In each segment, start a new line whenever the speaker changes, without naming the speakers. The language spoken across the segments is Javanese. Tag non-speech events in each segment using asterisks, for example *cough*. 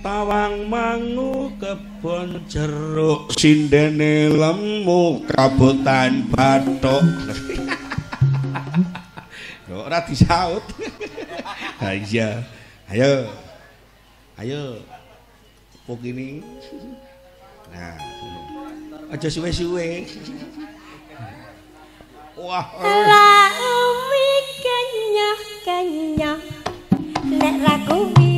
tawang mangu kebon jeruk sindene lemu kabutan batok kok *laughs* ora disaut. *laughs* Iya. Ayo. Ayo. Pokini nah. Aja suwe-suwe. *laughs* Wah.
Ala kenyah kenyah nek ra kuwi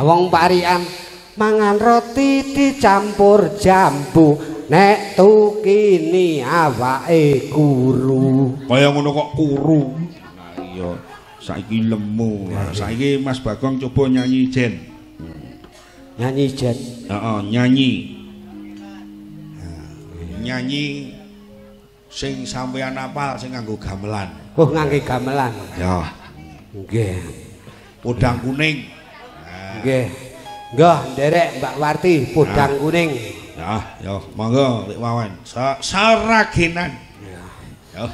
wong parian mangan roti dicampur jambu. Nek tukini awake kuru
kaya ngono kok kuru. Nah, iya saiki lemu. Nah, saiki Mas Bagong coba nyanyi jen hmm.
nyanyi jen
heeh uh -uh, nyanyi hmm. nyanyi sing sampeyan apal sing nganggo gamelan.
Oh ngangge gamelan.
Ya.
Nggih.
Udang kuning.
Nggih. Nggih, nderek Mbak Warti podang Kuning.
Ya, yo, monggo lek Wawan. Saragenan. Ya. Yo.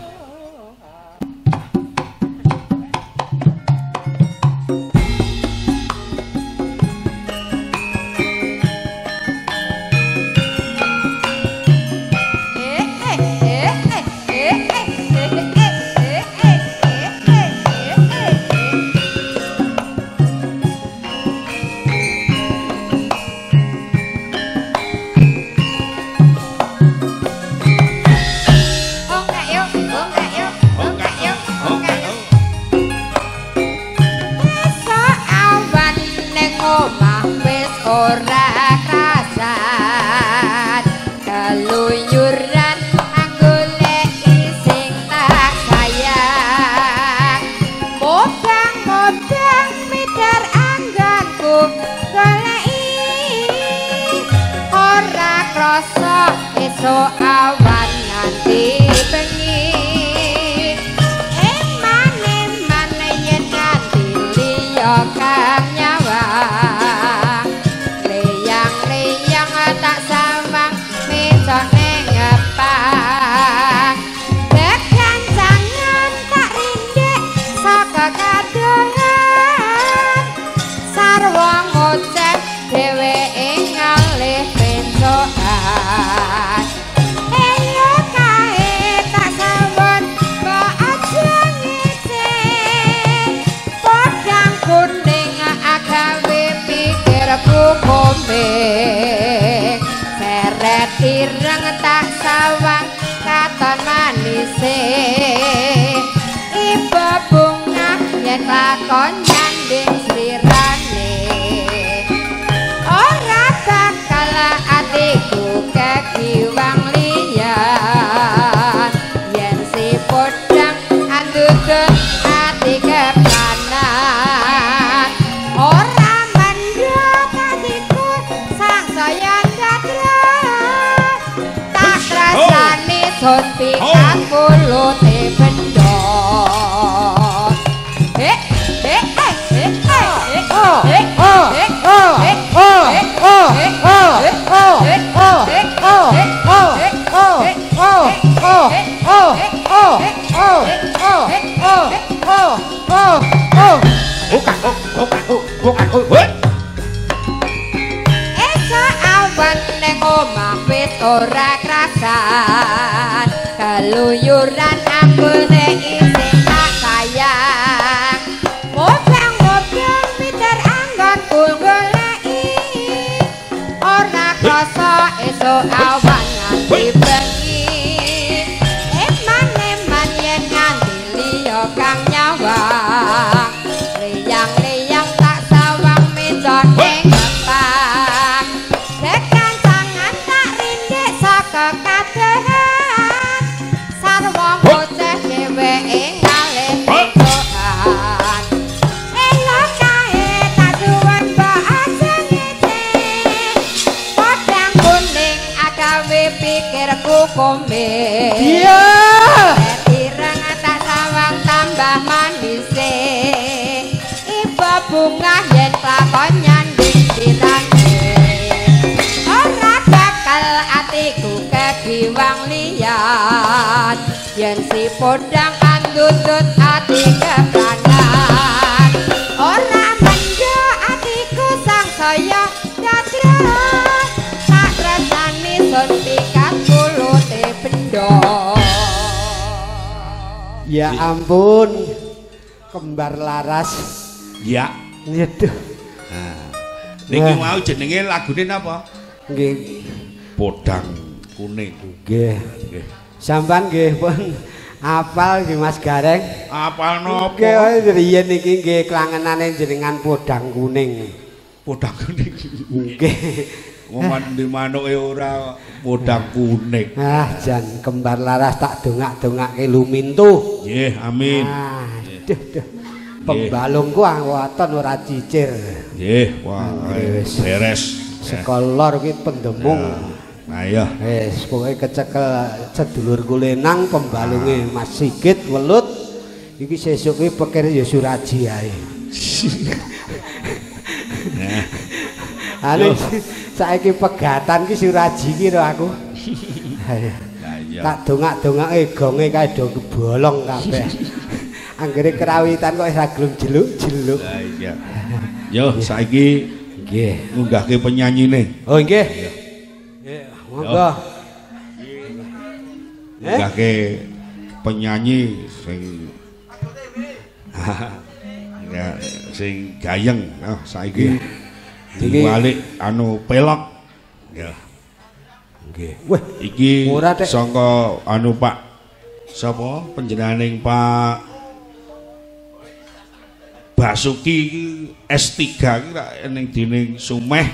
Kegiwang liyan yen si podang andutut ati kepranan ora mendho atiku sang saya dadra tak rasani suntikan kulute bendho
Ya ampun. Kembar laras.
Ya.
Nyeduh.
Niki mau jenenge lagune napa?
Nggih.
Podang kuning.
Nggih.
Nggih.
Sampan nggih pun apal nggih Mas Gareng.
Apal
Nggih
napa?
wae riyen iki nggih klangenane jenengan podang kuning.
Podang kuning.
Nggih.
Ngoman di manuke ora podang kuning.
Ah, jan kembar laras tak dongak-dongake lumintu.
Nggih, amin.
Ah, duh. Pembalungku angwaton ora cicir.
Nggih, wah beres.
Sekolor ki pendemung.
Nah iya.
Wis pokoke kecekel sedulur kulenang pembalunge Mas Sigit welut. Iki sesuk ki pikir ya Suraji ae. *laughs* Ane saiki pegatan ki Suraji ki ro aku. *laughs* Ayo. Tak dongak-dongake gonge kae do kebolong kabeh. *laughs* Anggere kerawitan kok ora gelem jeluk-jeluk.
Nah iya. Yo saiki
Nggih.
ngunggahke penyanyine.
Oh nggih. Monggo. Eh?
Ngunggahke penyanyi sing *laughs* ya sing gayeng. Oh, saiki.
Iki-
diwalik anu pelok. Ya.
Nggih. Wah,
iki saka anu Pak? Sapa? Panjenenganing Pak Basuki iki S3 iki ra ning dening Sumeh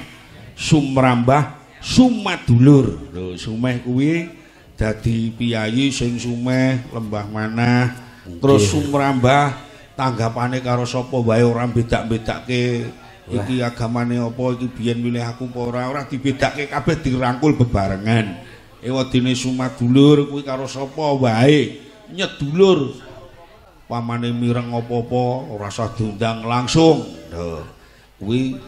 Sumrambah Sumadulur lho Sumeh kuwi dadi piyayi sing Sumeh Lembah Manah terus Sumrambah tanggapane karo sapa wae ora bedak-bedake iki agamane apa iki biyen milih aku apa ora ora dibedake kabeh dirangkul bebarengan. Ewadine Sumadulur kuwi karo sapa wae? Nyedulur pamane mireng apa-apa ora usah diundang langsung. Lho kuwi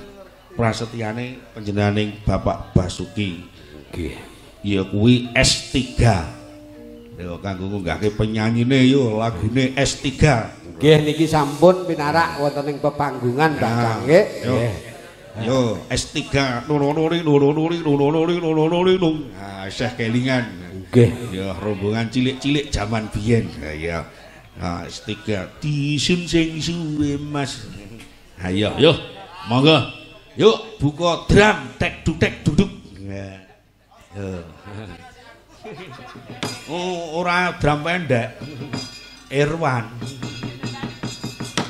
prasetyane panjenenganing Bapak Basuki.
Nggih.
ya kuwi S3 lho kanggo ngunggahke penyanyine yo lagune S3
Nggih niki sampun pinarak wonten ing pepanggungan Mbak
Ah,
Kangge.
yo. Yo S3 nurunuri nurunuri nurunuri nurunuri nung. Ah isih kelingan.
Nggih.
ya rombongan cilik-cilik zaman biyen. Ha, ya. Nah S3 disun sing suwe Mas. Ayo yo. Monggo yuk buka drum tek dutek duduk Ya. Yo. *laughs* oh ora drum pendek Irwan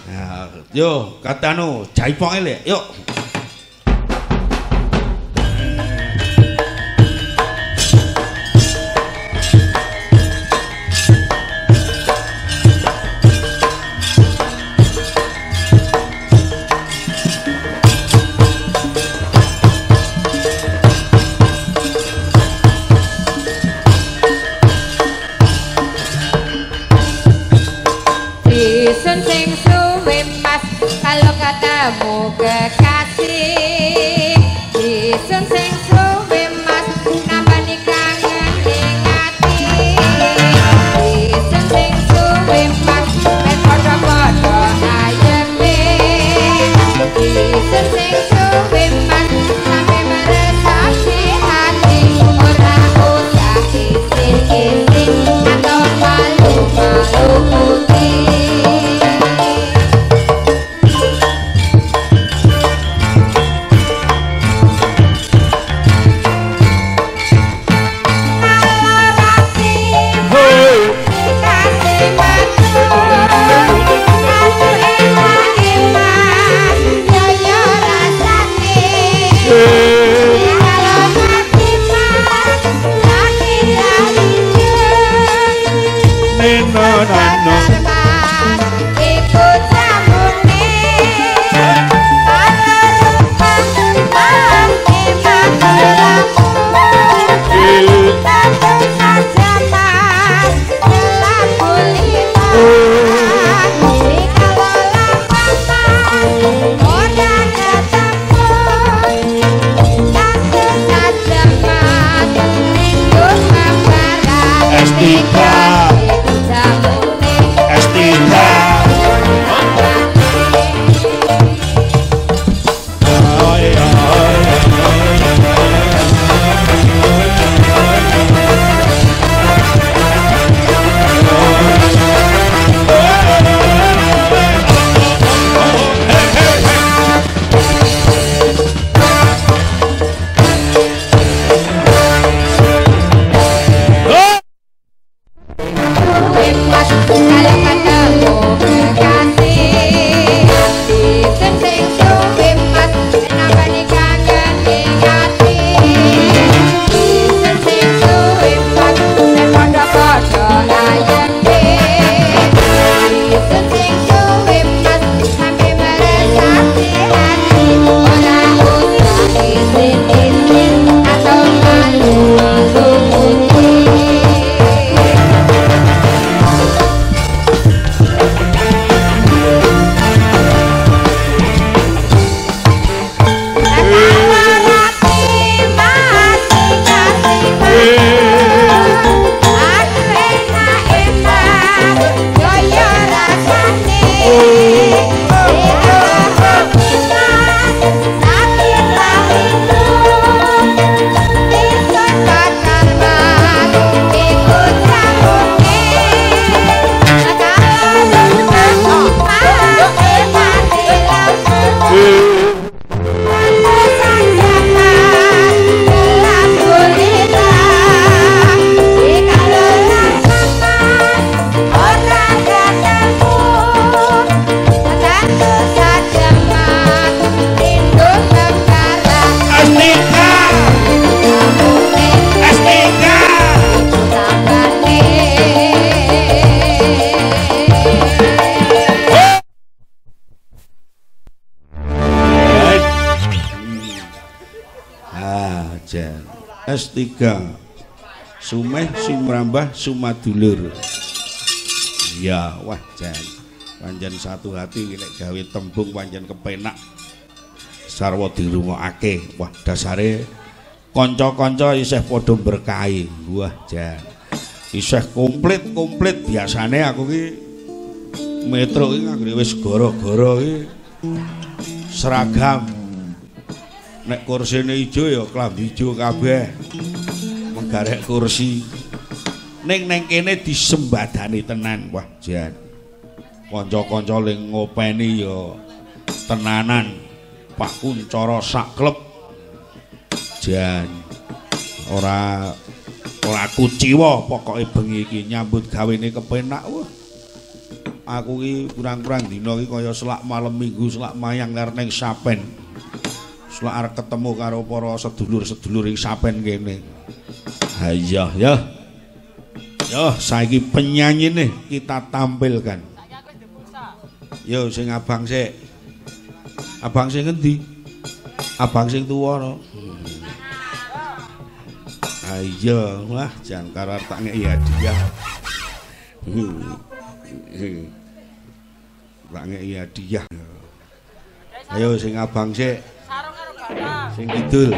Nah, yo katanu jaiponge lek yuk Sumadulur iya wah jan. Panjen satu hati nek gawe tembung panjen kepenak. Sarwa dirungokake. Wah dasare kanca-kanca isih padha berkahi. Wah jan. Isih komplit-komplit biasane aku ki metro iki nganggone wis gara-gara iki seragam. Nek kursine ijo ya klambi ijo kabeh. Menggarek kursi ning neng kene disembadani tenan wah jan. Kanca-kanca ling ngopeni ya tenanan Pak Kuncara sak klub. Jan ora ora kuciwa pokoke bengi iki nyambut gawene kepenak wah. Aku ki kurang-kurang dina iki kaya selak malam minggu selak mayang lar ning Sapen. Selak arep ketemu karo para sedulur-sedulur ing Sapen kene. Ha iya ya yo saiki penyanyi nih kita tampilkan yo sing abang sik abang sing ngendi abang sing tuwa no Ayo, wah jangan karo tak ngeki hadiah. Tak ngeki hadiah. Ayo sing abang sik. Sing kidul.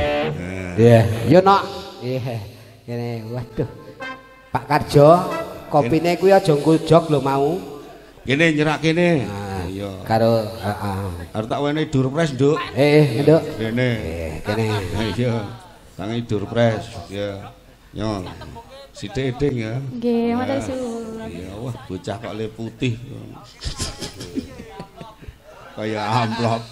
Iya, yo nok. Iya. Kene waduh. Pak Karjo, kopine kuwi aja ngkujok lho mau.
Kene nyerak kene.
Nah,
Iya.
Karo heeh.
Arep tak wene durpres, Nduk.
Eh, Nduk.
Kene.
Eh, kene. *laughs*
Iya. Tangi durpres. Ya. Yo. Sithik ding ya.
Nggih, matur suwun.
Iya, wah bocah kok le putih. Kaya amplop.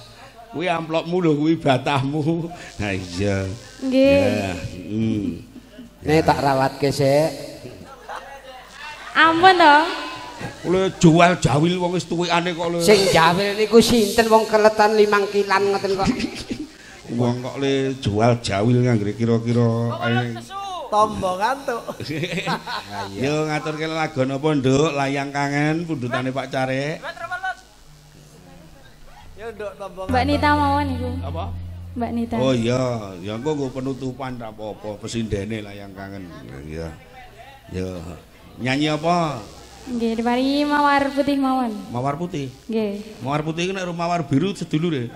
Kuwi amplopmu lho, kuwi batahmu. Ha iya.
Nggih.
Ya. Hmm.
Nek tak rawatke sik.
Ampun to.
Kuwi jual jawil wong wis tuwekane kok le.
Sing jawil niku sinten wong keletan limang kilan ngoten kok.
Wong kok le jual jawil nganggre kira-kira.
Tombo ngantuk. *laughs*
Yo ngaturke lagu napa, Nduk? Layang kangen pundutane Pak Carek.
Ya nduk tombo
Mbak Nita mawon iku.
Apa?
Mbak Nita.
Oh iya, ya engko nggo penutupan ra apa-apa, pesindene layang kangen. Iya. Ya. Nyanyi apa?
Nggih, diparingi mawar putih mawon.
Mawar putih.
Nggih.
Mawar putih iku nek mawar biru sedulure.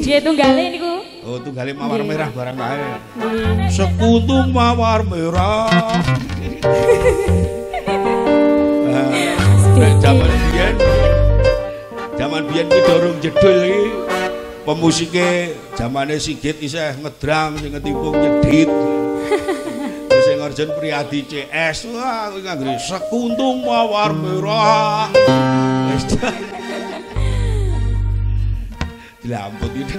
Nggih tunggale niku.
Oh, tunggale mawar
Nggih.
merah barang kae.
Nggih.
Sekutu mawar merah. Nek Zaman biyen Zaman biyen ki dorong jedul iki pemusike zamane Sigit isih ngedrang sing ngetimpung nyedit. Arjun Priyadi CS wah kuwi nganggere sekuntung mawar merah. *laughs* Wis Dilamput itu.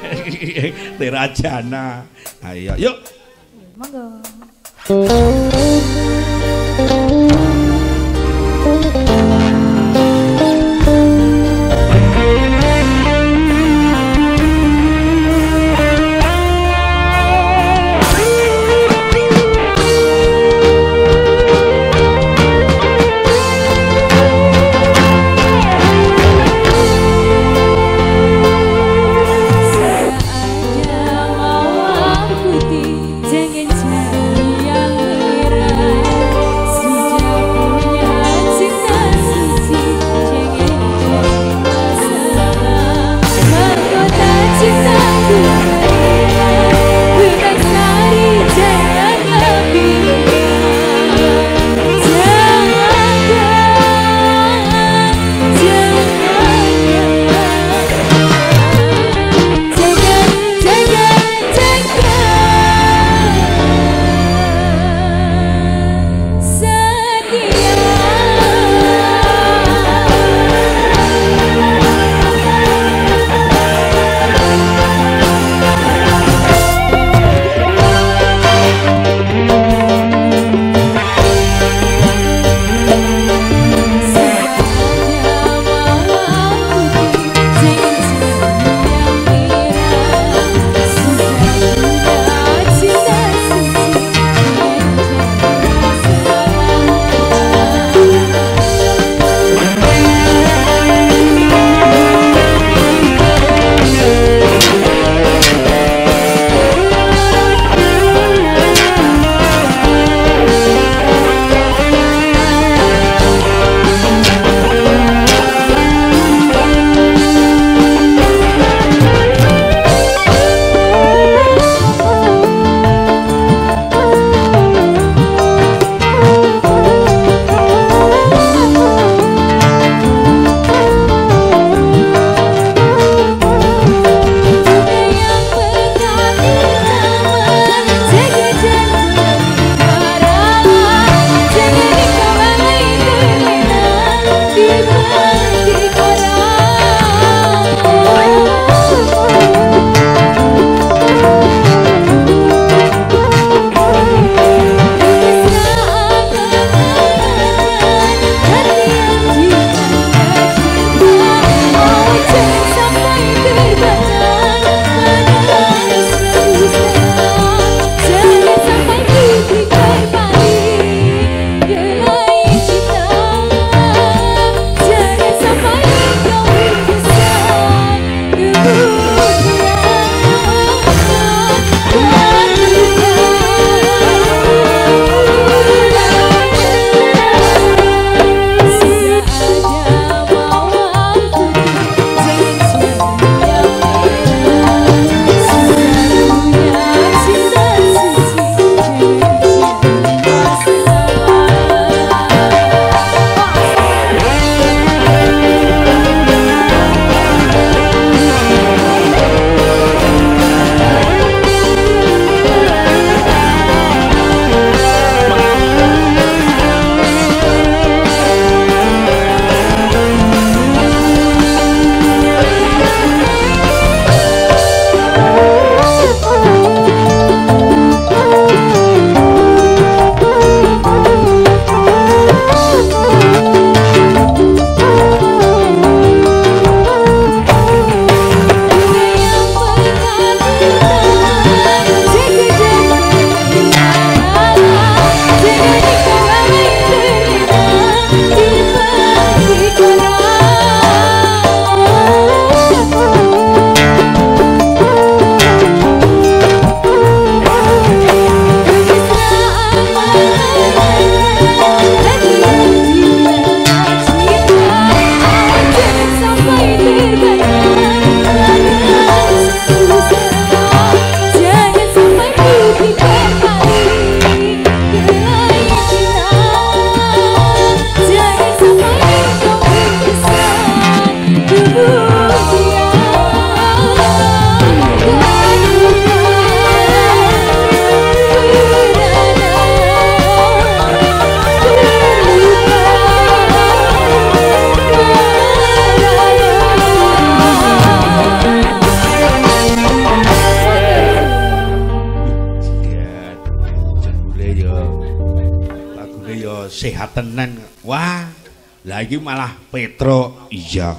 *laughs* Terajana. Ayo, yuk.
Monggo.
Iki malah Petro. Iya.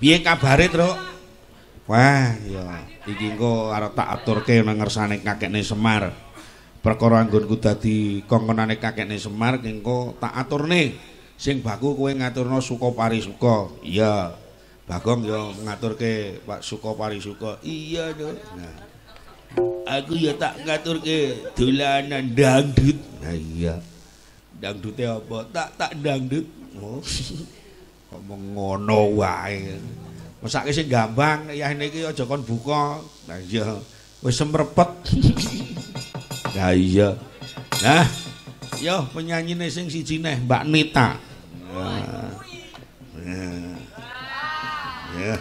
Piye kabare, Truk? Wah, iya. Iki engko arep tak aturke nang ngersane kakekne Semar. Perkara anggonku dadi kongkonane kakekne Semar engko tak aturne. Sing baku kowe ngaturno suka parisuka. Iya. Bagong ya ngaturke Pak Suka Parisuka. Iya, Dok. Nah. Aku ya tak ngaturke dolanan dangdut. Nah iya. Dangdute apa? Tak tak dangdut. Oh. *laughs* Ngomong ngono wae. Mesake sing gampang ya niki aja kon buka. Nah iya. Wis semrepet. Nah *laughs* iya. Nah, yo penyanyine sing siji neh Mbak Nita. Nah. Nah. Ya.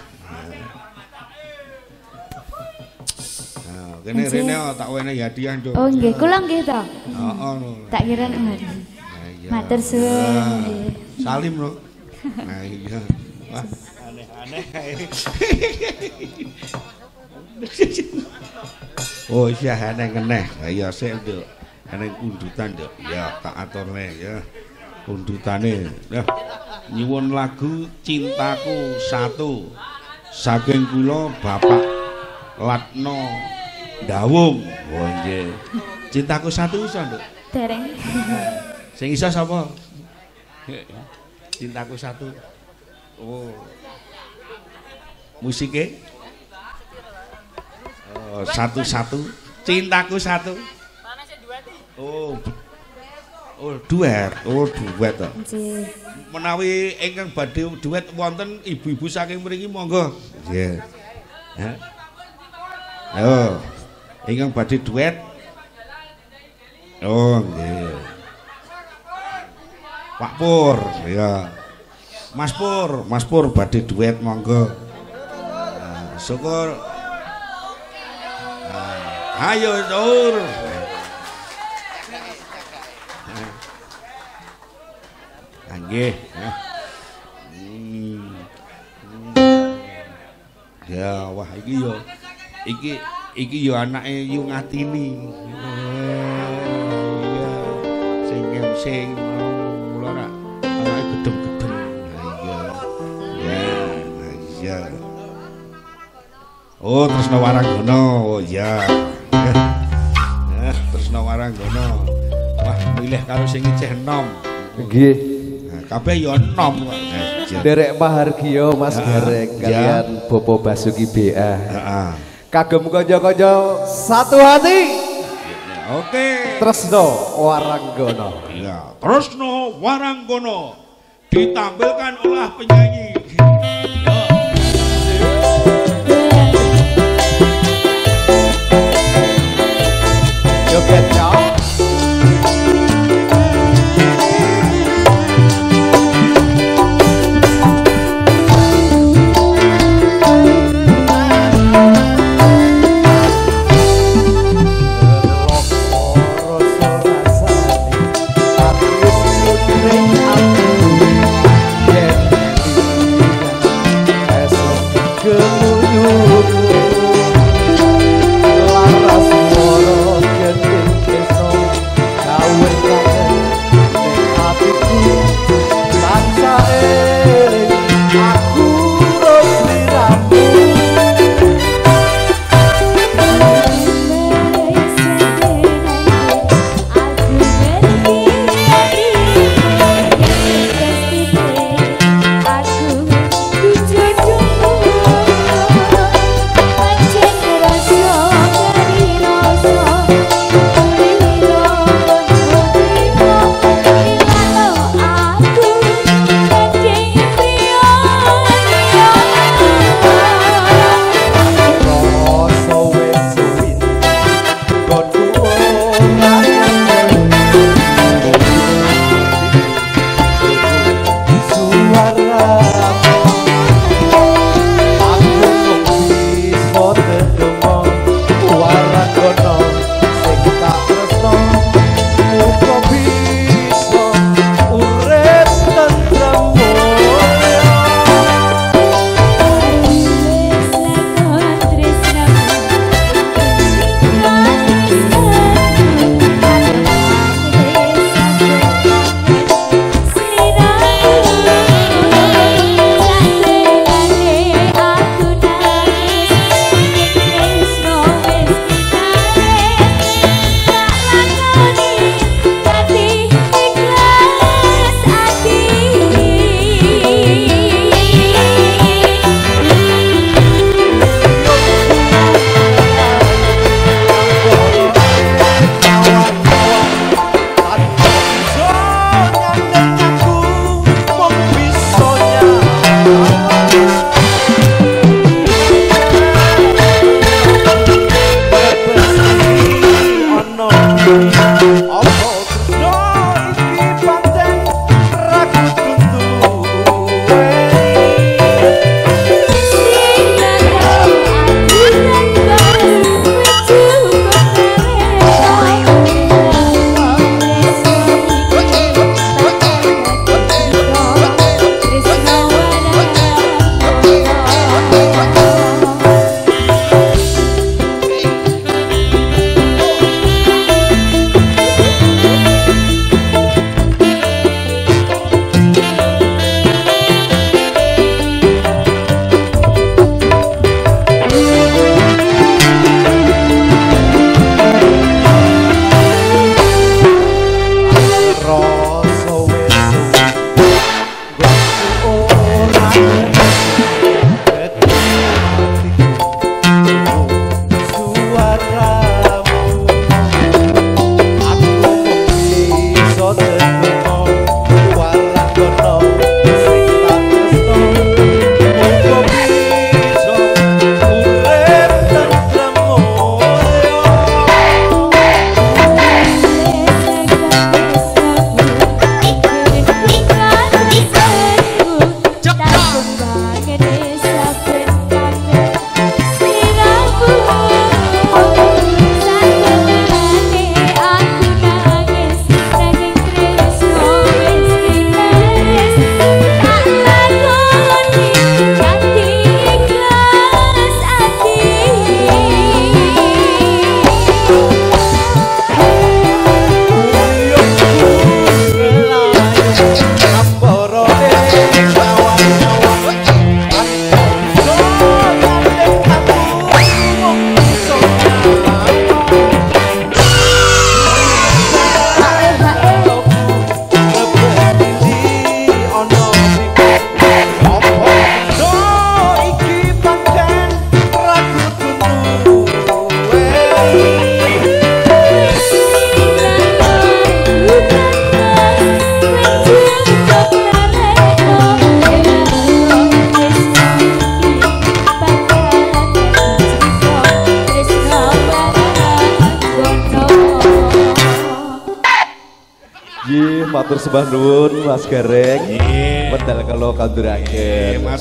Kene
Anjir.
rene oh, tak wene hadiah, Nduk.
Oh nggih, kula nggih to.
Heeh. lho.
Tak kira
Nah,
nggih.
iya.
Matur suwun, nggih.
Salim lho. Nah iya. Wah, aneh-aneh. oh iya aneh keneh. Iya sik, Nduk. Aneh undutan, Nduk. Ya, tak aturne ya. Undutane. Nah, nyuwun lagu Cintaku Satu. Saking kula Bapak Latno Dawung. Oh nggih. Cintaku Satu iso, Nduk.
Dereng.
Sing iso sapa? Cintaku satu. Oh. Musike? Oh, satu-satu. Cintaku satu. Oh. Oh, duet. Oh, duet to.
Nggih.
Menawi ingkang badhe duet wonten ibu-ibu saking mriki monggo. Nggih. Ayo. Ingkang badhe duet. Oh, nggih. Pak Pur, ya. Mas Pur, Mas Pur badhe duet monggo. Nah, syukur. Nah, ayo. Nah, nggih. Hmm. Ya, wah iki yo iki iki yo anake Yu Ngatini. Iya. Sing sing mau iya. Oh, Tresna Waranggono. Oh, iya. Nah, Tresna Waranggono. Wah, milih karo sing icih enom.
Nggih.
Nah, kabeh yo enom kok. Iya.
Derek Mahargio Mas
Ah,
Garek
ya.
kalian Bopo Basuki BA.
Heeh.
Kagem kanca-kanca satu hati
Oke.
Tresno Waranggono.
Iya, Tresno Waranggono ditampilkan oleh penyanyi.
get
down.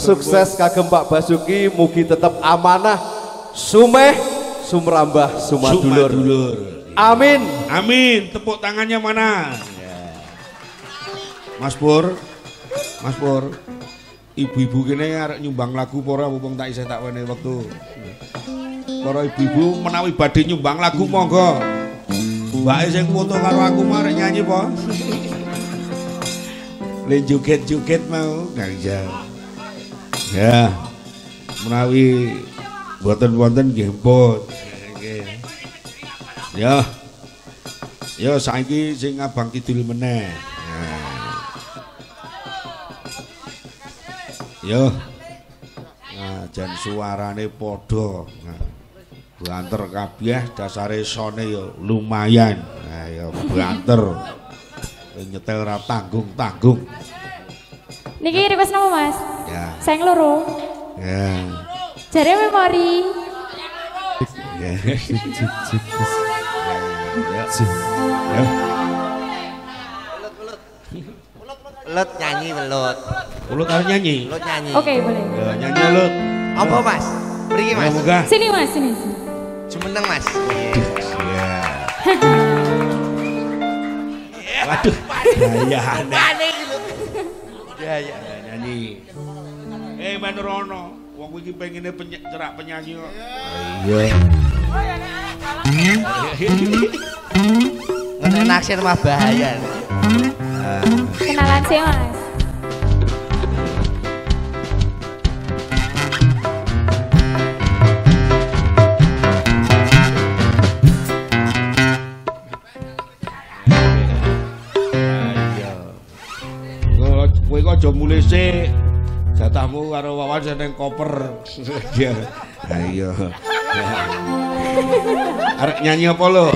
Sukses kagem Pak Basuki, mugi tetap amanah, sumeh, sumrambah, sumadulur.
Sumadulur.
Amin.
Amin. Tepuk tangannya mana? Mas Pur. Mas Pur. Ibu-ibu kene arek nyumbang lagu apa ora mumpung tak isih tak wene wektu. Para ibu-ibu menawi badhe nyumbang lagu monggo. Mbake sing foto karo aku arek nyanyi po. Le joget-joget mau. Nah, iya. Ya. Menawi boten-boten nggih pun. Ya. Ya saiki sing Abang Kidul meneh. Ya. Nah, jan suarane padha. Nah. Banter kabeh dasare sone ya lumayan. Nah, ya banter. Nyetel ora tanggung-tanggung.
Niki request nama mas?
Ya.
Sayang loro.
Ya.
Jare memori. *laughs*
Ya. Ya. Ya.
Belut nyanyi belut.
Ulut harus nyanyi.
Belut nyanyi.
Oke boleh.
Ya, nyanyi ulut.
Apa mas? Beri mas.
Moga.
Sini mas, sini. sini.
Cumeneng mas. *laughs*
Ya. Waduh. Ya, aneh.
Panik gitu. Ya ya.
Ya, nyanyi. Eh Manrono, wong iki pengine cerak penyanyi kok. Iya.
Ngene naksir mah bahaya.
Kenalan sih mas.
Kowe kowe kok aja mulih sik. Jatahmu karo Wawan seneng koper. Iya. Ha iya. Arek nyanyi apa lo?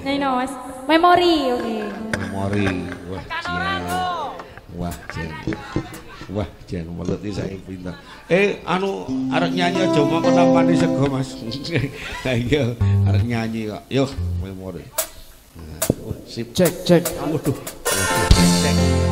Nyanyi no mas. Memori, oke.
Memori. Wah, jen. Wah, jen. Wah, jen melet iki saiki pinter. Eh, anu arek nyanyi aja mau kenampane sego, Mas. *laughs* Ha iya, arek nyanyi kok. Yo, memori. Nah, sip.
Cek cek.
Waduh.
Assalamualaikum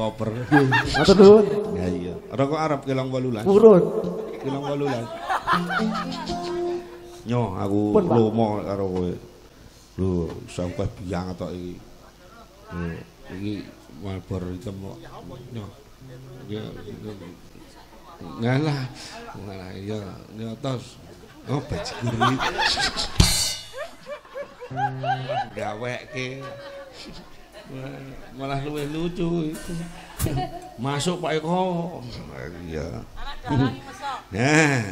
koper. *laughs*
Matur nuwun.
Ya iya. Ora kok arep kilang 18.
Purun.
Kilang 18. Nyo aku lomo karo kowe. Lho, sampe biang tok iki. Lho, iki malbor hitam kok. Nyo. Ya. Ngalah. Ngalah iya, ya tos. Oh, bajigur *laughs* iki. Gaweke. Malah luwih lucu itu. *laughs* Masuk Pak Eko. Iya. *laughs* Nah.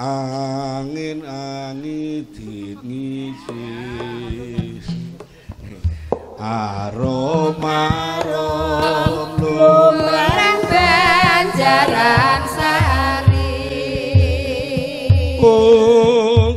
Angin angin dingisis. Aroma arom lumrah
Banjaran sari
oh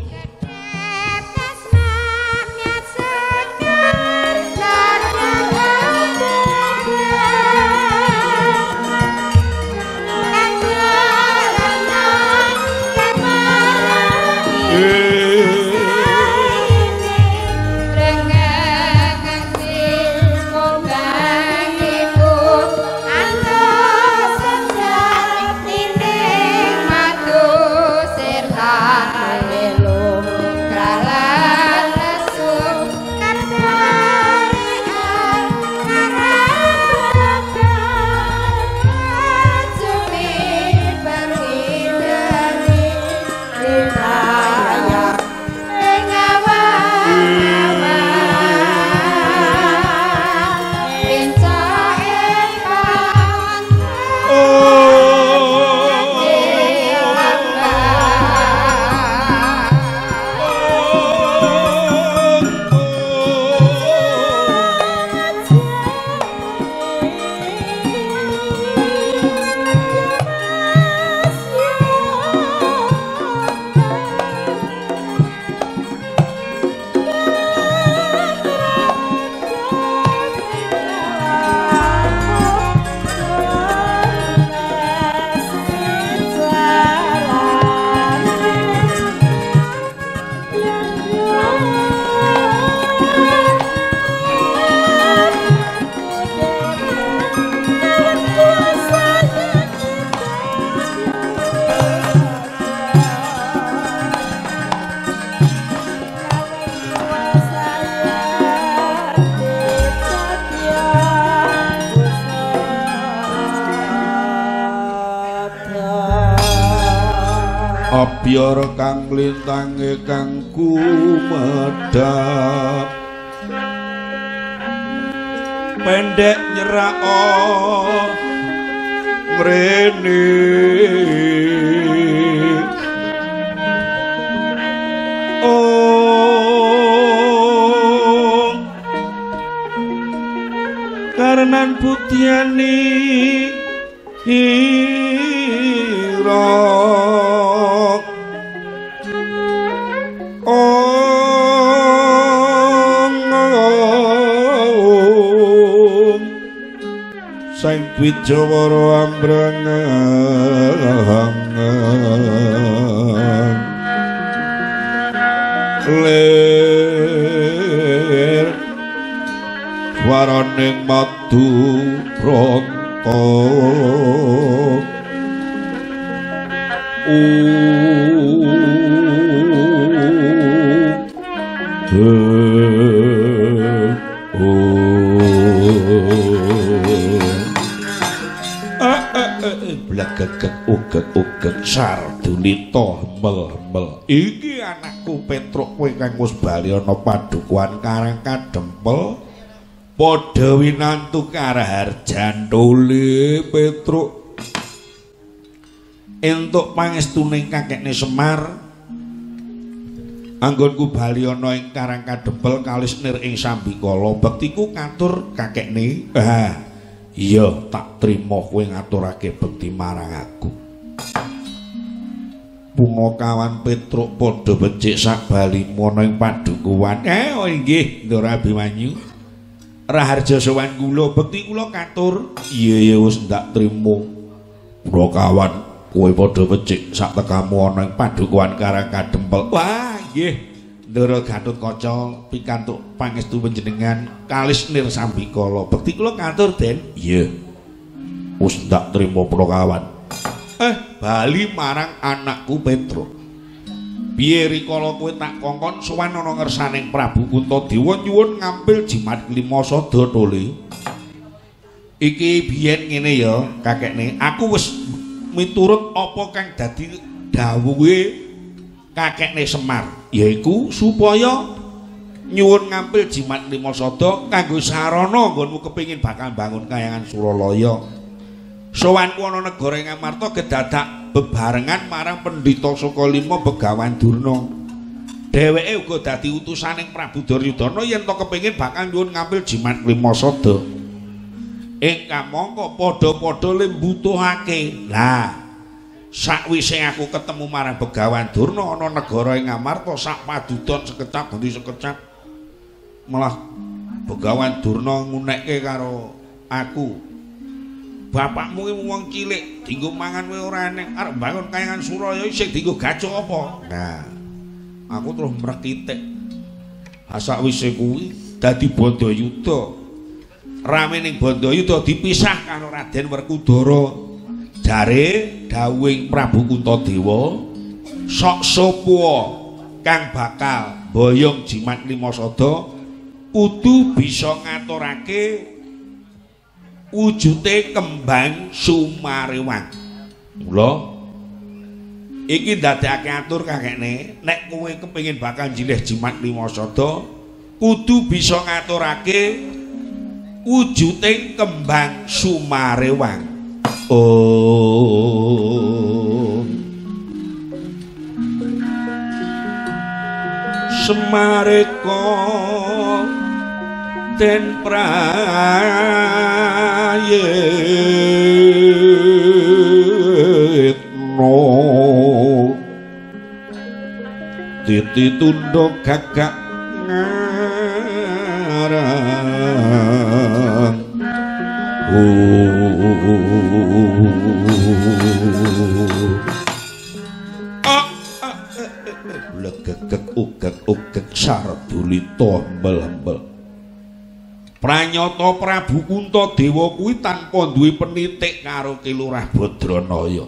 kang lintange kang kumedhap Pendek nyerak mrene. Oh. Karenan putyani Sang sardunita mel-mel. Iki anakku Petruk kowe kang wis bali ana padukuhan Karang Kadempel. Padha winantu Karaharjantule Petruk. Entuk pangestuning kakekne Semar. Anggonku bali ana ing Karang Kadempel kalis nir ing Sambikala. Bektiku katur kakekne. Ah. Iya, tak trima kowe ngaturake bekti marang aku. Punakawan Petruk padha becik sak balimu ana ing padukuhan. Eh, oh inggih, Ndara Abimanyu. Raharja sowan kula bekti kula katur. Iya, iya wis ndak trima. Punakawan kowe padha becik sak tekamu ana ing padukuhan Karang Kadempel. Wah, nggih. Ndara Gatotkaca pikantuk pangestu panjenengan kalis nir sambikala. Bekti kula katur, Den. Iya. Wis ndak trima Punakawan. Eh, bali marang anakku Petruk. Piye rikala kowe tak kongkon sowan ana ngersaning Prabu Kuntadewa nyuwun ngampil jimat lima sada tole. Iki biyen ngene ya, kakekne. Aku wis miturut apa kang dadi dawuhe kakekne Semar, yaiku supaya nyuwun ngampil jimat lima sada kanggo sarana nggonmu kepingin bakal bangun kayangan Suralaya. Sowanku ana negara ing Amarta gedadak bebarengan marang pendhita saka lima Begawan Durna. Dheweke uga dadi utusaning Prabu Duryudana yen to kepengin bakal nyuwun ngambil jimat lima sada. Ing kamangka padha-padha lembutuhake. Lah, sakwise aku ketemu marang Begawan Durna ana negara ing Amarta sak padudon sekecap ganti sekecap malah Begawan Durna ngunekke karo aku bapakmu iki wong cilik dienggo mangan kowe ora enek. Arep bangun kayangan Suraya sing dienggo gaco apa? Nah aku terus mrekitik asak wise kuwi dadi Bandayuda rame ning Bandayuda dipisah karo Raden Werkudara. Jare dawuhing Prabu Kuntadewa sok sapa kang bakal boyong jimat lima sada kudu bisa ngaturake wujute kembang sumarewang. Mula iki ndadekake atur kakekne, nek kowe kepengin bakal jilih jimat lima sada, kudu bisa ngaturake wujute kembang sumarewang. Oh. Semareko den prayitno titi tundha gagak ngarang legegek ugek ugek sardulita mbel-mbel Pranyata Prabu Kuntadewa kuwi tanpa duwe penitik karo Kilurah Badranaya.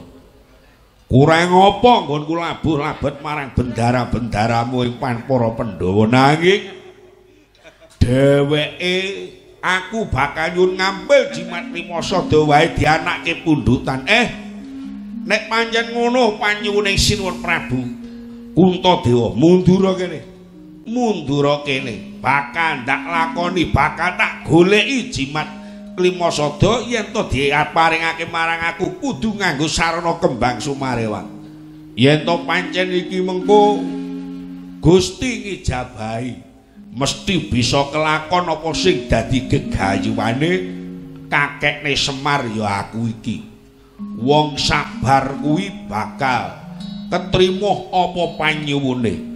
Kurang apa nggonku labuh labet marang bendara-bendaramu ing para Pandhawa nanging dheweke aku bakal nyun ngambil jimat lima sada wae dianake pundutan. Eh nek pancen ngono panyuwuning Sinuwun Prabu Kuntadewa mundur kene. Mundur kene. bakal ndak lakoni bakal tak goleki jimat. Lima sada yen to diparingake marang aku kudu nganggo sarana kembang sumarewang yen to pancen iki mengko Gusti ngijabahi mesti bisa kelakon apa sing dadi gegayuhane kakekne Semar ya aku iki. Wong sabar kuwi bakal ketrima apa panyuwune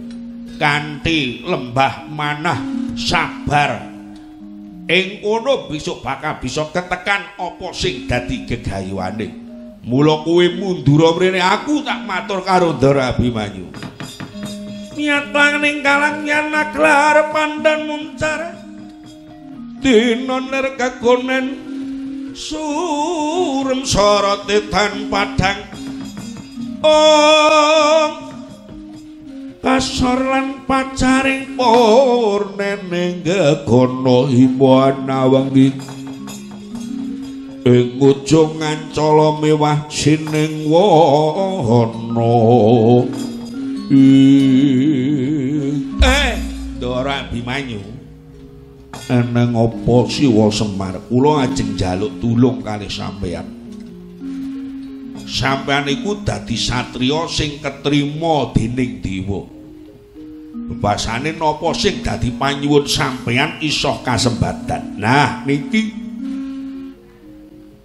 kanthi lembah manah sabar. Ing kono besok bakal bisa ketekan apa sing dadi gegayuhane. Mula kowe mundur mrene aku tak matur karo Ndara Abimanyu. Niat ning kalang yen naglar pandan muncar dina ner kagonen surem sorote tan padang. Om kasor lan pacaring purnene gegono himbana wengi ing ujung ngancala mewah sining wana eh Dora Bimanyu. Eneng apa siwa Semar? Kula ajeng njaluk tulung kali sampeyan sampeyan iku dadi satriya sing ketrima dening dewa. Bebasane napa sing dadi panyuwun sampeyan iso kasembadan? Nah niki.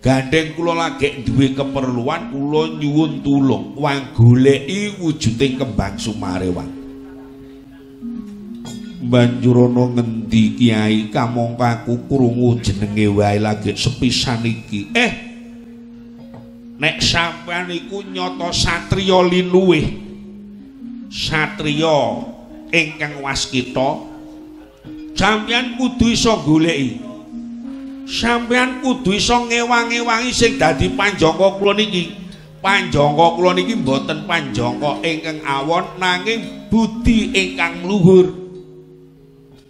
Gandeng kula lagi duwe keperluan kula nyuwun tulung. Wang goleki wujuding kembang sumarewang banjurono ngendi kiai kamongkaku krungu jenenge wae lagi sepisan iki. Eh nek sampean iku nyata satriya linuwih satriya ingkang waskita sampean kudu iso goleki. Sampean kudu iso ngewang-ewangi sing dadi panjangka kula niki. Panjangka kula niki mboten panjangka ingkang awon nanging budi ingkang luhur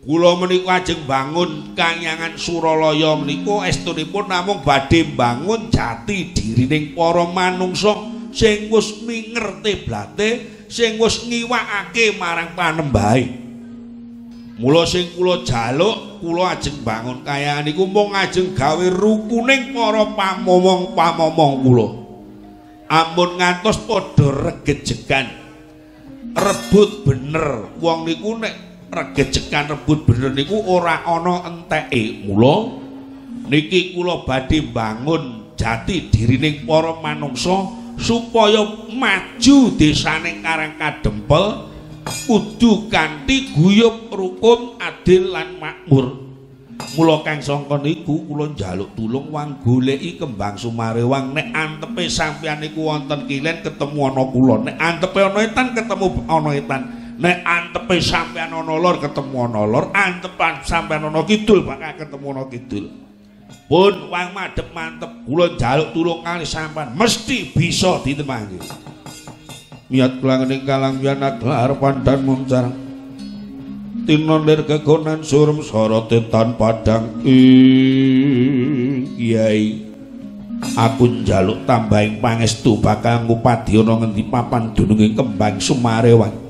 Kula menika ajeng bangun Kangyangan Suralaya menika estunipun namung badhe bangun jati dirining para manungsa sing wis mingerti blate, sing wis ngiwakake marang panembahe. Mula sing kula jaluk, kula ajeng bangun kaya niku mung ajeng gawe rukuning para pamomong-pamomong kula. Ampun ngantos padha regejegan. Rebut bener wong niku nek regejekan rebut bener niku ora ana enteke. Mula niki kula badhe bangun jati dirining para manungsa supaya maju desane Karang Kadempel kudu kanthi guyub rukun adil lan makmur. Mula kang sangka niku kula njaluk tulung wang goleki kembang sumarewang. Nek antepe sampeyan niku wonten kilen ketemu ana kula. Nek antepe ana etan ketemu ana etan nek antepe sampean ana lor ketemu ana lor. Antepan sampean ana kidul bakal ketemu ana kidul. Pun wang madhep mantep kula njaluk tulung kali sampean mesti bisa ditemangke miat kelangening kalang yana gelar pandan muncar. Tinondir kegonan surum sorote tan padang. Kiai. Aku njaluk tambahing pangestu bakal ngupadi ana ngendi papan dununging kembang sumarewang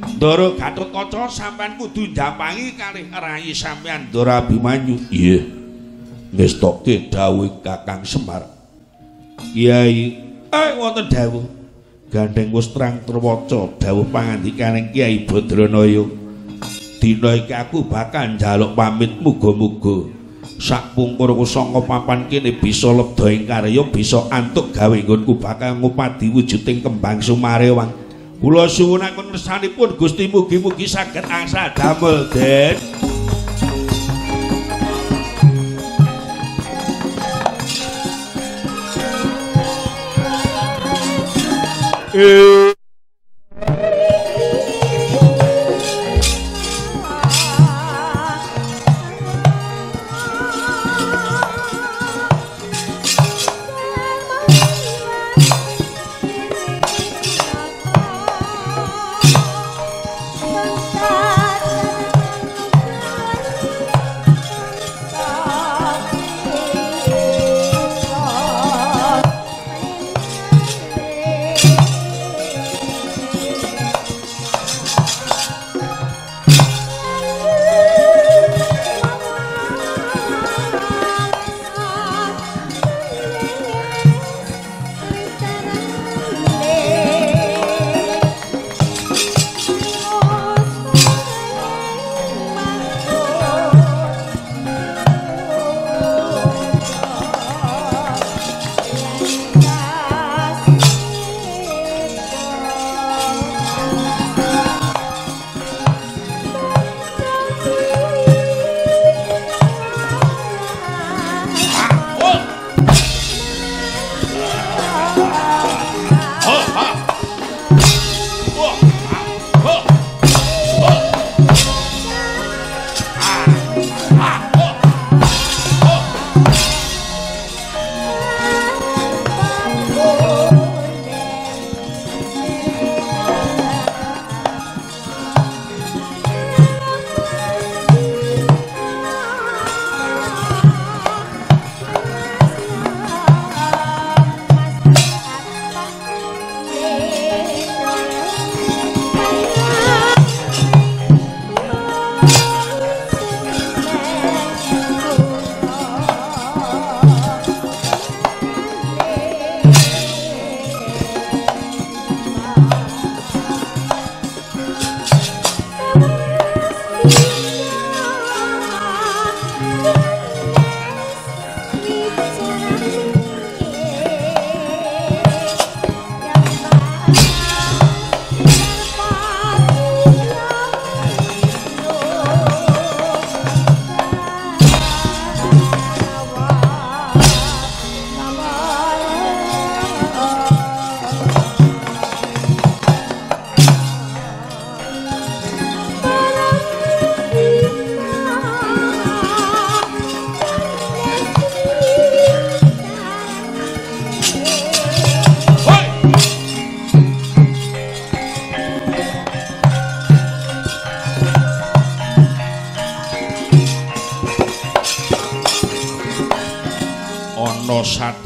Ndara Gatotkaca sampean kudu njampangi kalih rayi sampean Ndara Abimanyu. Iya. Ngestoke dawuh Kakang Semar. Kiai, eh wonten dawuh. Gandeng wis terang terwaca dawuh pangandikaning Kiai Badranaya. Dina iki aku bakal njaluk pamit muga-muga sak pungkur sanga papan kene bisa lebda ing karya bisa antuk gawe nggonku bakal ngupadi wujuding kembang sumarewang. Kula suwunaken kersanipun Gusti mugi-mugi saged angsal damel Den. Eh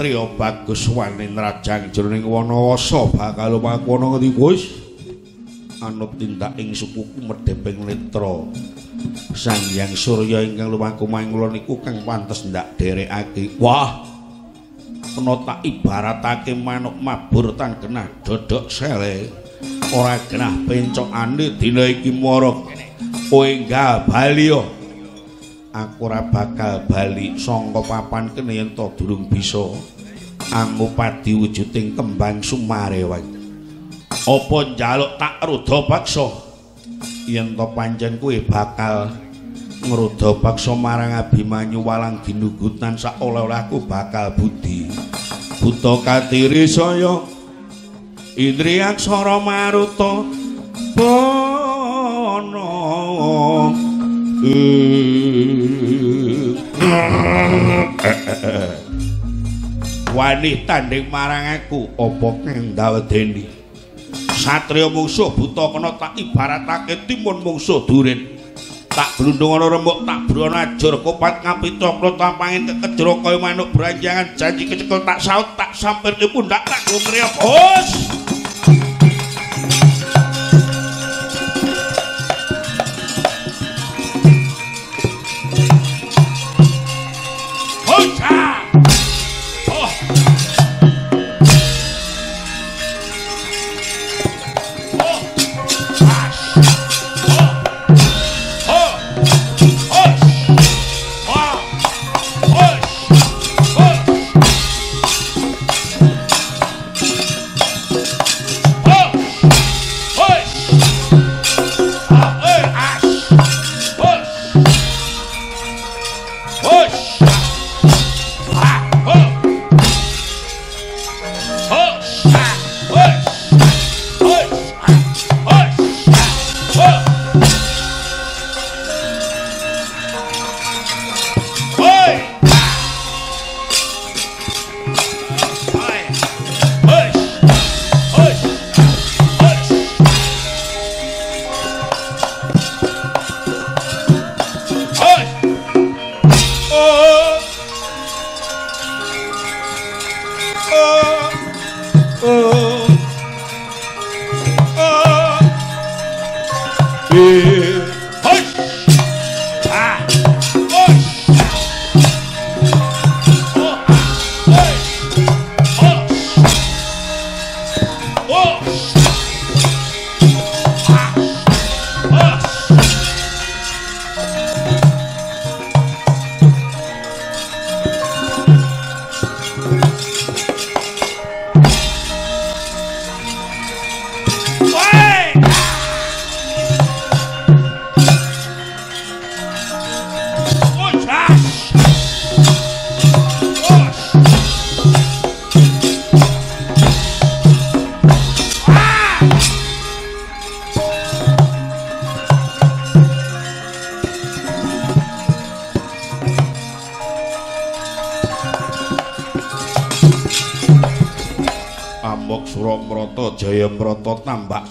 satriya bagus wanin rajang jroning wanawasa bakal ana ngendi Gus? Anut tindak ing sukuku medheping netra. Sang Hyang Surya ingkang lumaku mangula niku kang pantes ndak derekake. Wah! Kena tak ibaratake manuk mabur tan genah dodok sele. Ora genah pencokane dina iki marang kowe enggak bali yo aku ora bakal bali saka papan kene yen durung bisa angupadi wujuding kembang sumare wae. Apa njaluk tak rudha paksa yen to pancen kowe bakal ngrudha paksa marang Abimanyu walang ginugutan sak oleh-oleh aku bakal budi. Buta katiri saya indriyaksara maruta bono wani tanding marang aku apa kang dawedeni satriya mungsuh buta kena tak ibaratake timun mungsuh duren tak blundung ana rembuk tak brono ajur kopat kapita kula tampangin kekejro kaya manuk branjangan janji kecekel tak saut tak sampir ke pundak tak ngriya bos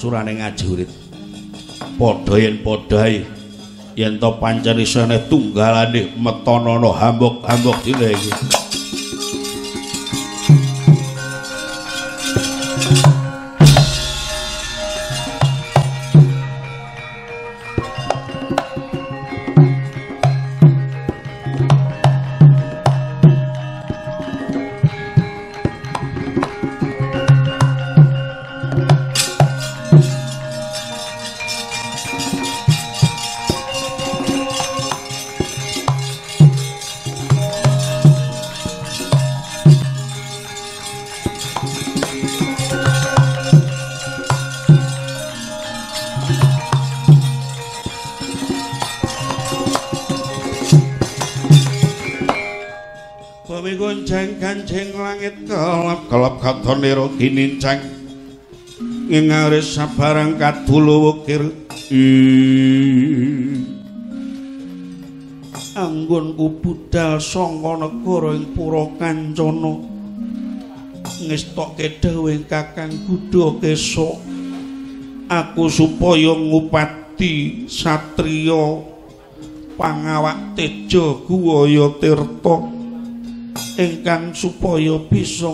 tambak surane ngajurit. Padha yen padhae yen to pancen isane tunggalane metanana hambok-hambok dile iki. Nero ginincang Ngingaris sabarang kadulu wukir. Anggun ku budal sangka negara ing pura kancana. Ngestokke dawuh kakang Budha Kesa aku supaya ngupati satriya pangawak teja guwaya tirta. Ingkang supaya bisa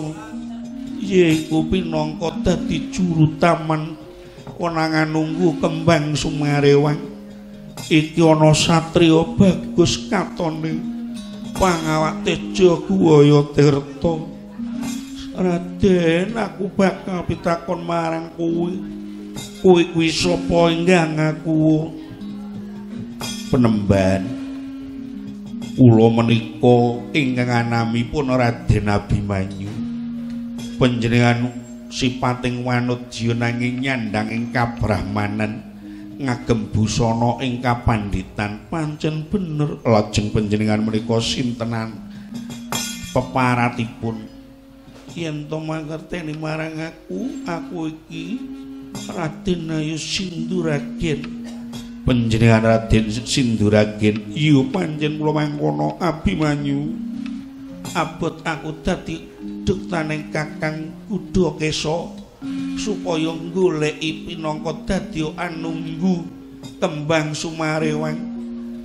yaiku pinangka dadi juru taman konangan nunggu kembang sumarewang iki ana satriya bagus katone pangawak teja guwaya tirta Raden aku bakal pitakon marang kowe kowe kuwi sapa ingkang aku? Penemban. Kula menika ingkang anamipun Raden Abimanyu panjenengan sipating wanudya nanging nyandang ing kabrahmanan ngagem busana ing kapanditan. Pancen bener lajeng panjenengan menika sintenan peparatipun. Yen to mangerteni marang aku aku iki Raden Ayu Sinduragen panjenengan Raden Sinduragen iya pancen kula mangkono Abimanyu abot aku dadi duktaning Kakang Kuda Kesa supaya goleki pinangka dadi anunggu kembang sumarewang.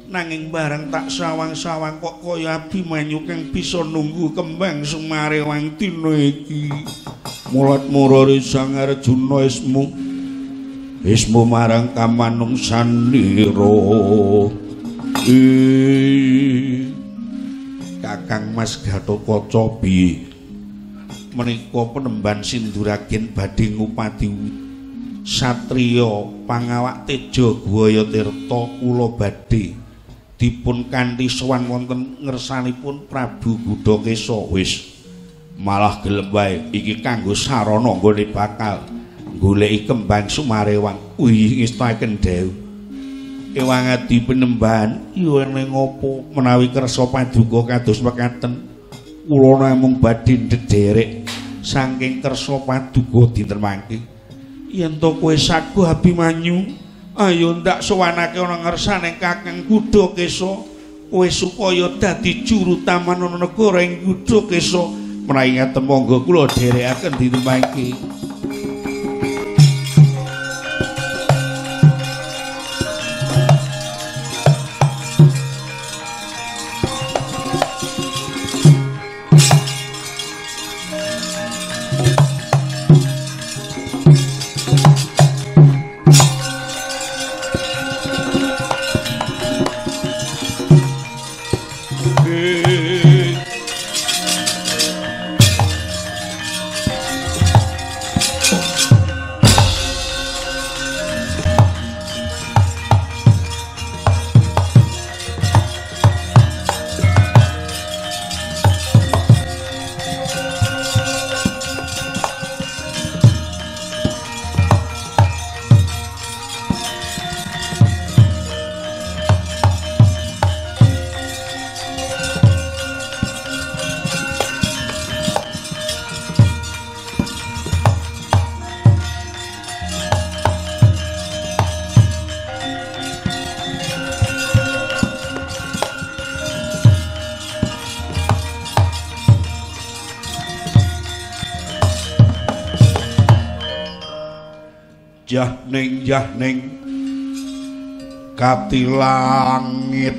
Nanging bareng tak sawang-sawang kok kaya Abimanyu kang bisa nunggu kembang sumarewang dina iki. Mulat murari sang Arjuna ismu ismu marang kamanung sanira Kakang Mas Gatotkaca piye menika penemban sinduragen badhe ngupati satriya pangawak teja guwaya tirta kula badhe dipun kanthi sowan wonten ngersanipun Prabu Gudakesa. Wis malah gelem wae. Iki kanggo sarana nggone bakal goleki kembang sumarewang wih ngestaken dew ewang adi penemban yo ning ngopo? Menawi kersa paduka kados mekaten kula namung badhe ndederek saking kersa paduka dinten mangke. Yen to kowe sagu Abimanyu ayo ndak sowanake ana ngersane Kakang Kuda Kesa. Kowe supaya dadi juru taman ana negara ing Kuda Kesa. Menawi ngaten monggo kula dherekaken dinten mangke jah ning jah ning kati langit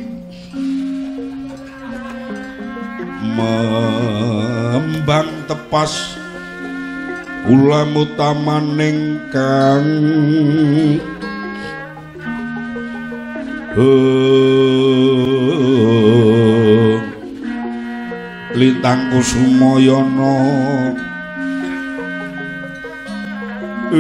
membang tepas kula mutamaning kang lintang kusumayana iki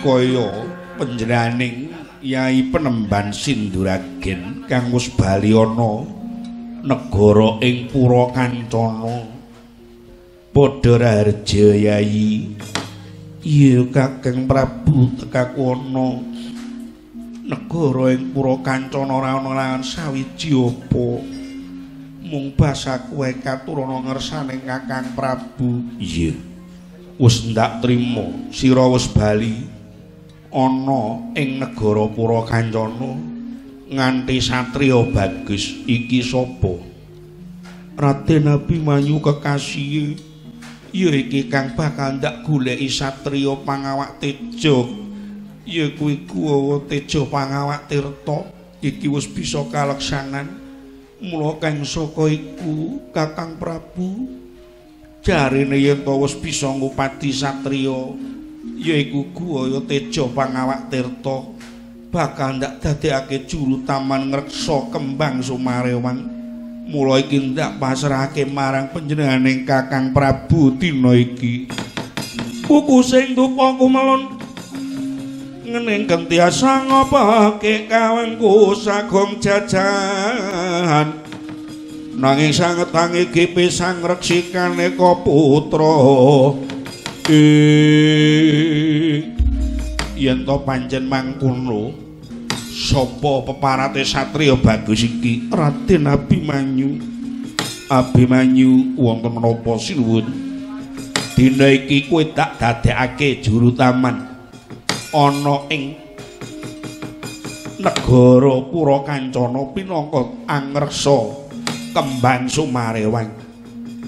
kaya panjenenganing Yai Penemban Sinduragen kang wis bali ana negara ing Pura Kancana padha raharja Yai Iya Kakang Prabu tekaku ana negara ing Pura Kancana ora ana lan sawiji apa. Mung basaku wae katurana ngersane Kakang Prabu. Iya. Wis ndak trima sira wis bali. Ana ing negara Pura Kancana nganti satriya bagus iki sapa? Raden Abimanyu kekasih ya iki kang bakal ndak goleki satriya pangawak tejo. Ya kuwi kuwawa tejo pangawak tirta. Iki wis bisa kaleksanan. Mula kang saka iku kakang prabu jarine yen to wis bisa ngupati satriya yaiku kuwaya tejo pangawak tirta. Bakal ndak dadekake juru taman ngreksa kembang sumarewang mula iki ndak pasrahake marang panjenenganing Kakang Prabu dina iki. Buku sing dupa kumelon ngening kentiasa ngopake kawengku sagong jajan. Nanging sanget tangi kipi sang reksikane ko putra. Yen to pancen mangkono, sapa peparate satriya bagus iki? Raden Abimanyu. Abimanyu wonten menapa? Sinuwun. Dina iki kowe tak dadekake juru taman ana ing negara Purakancana pinangka angreksa kembang Sumarewang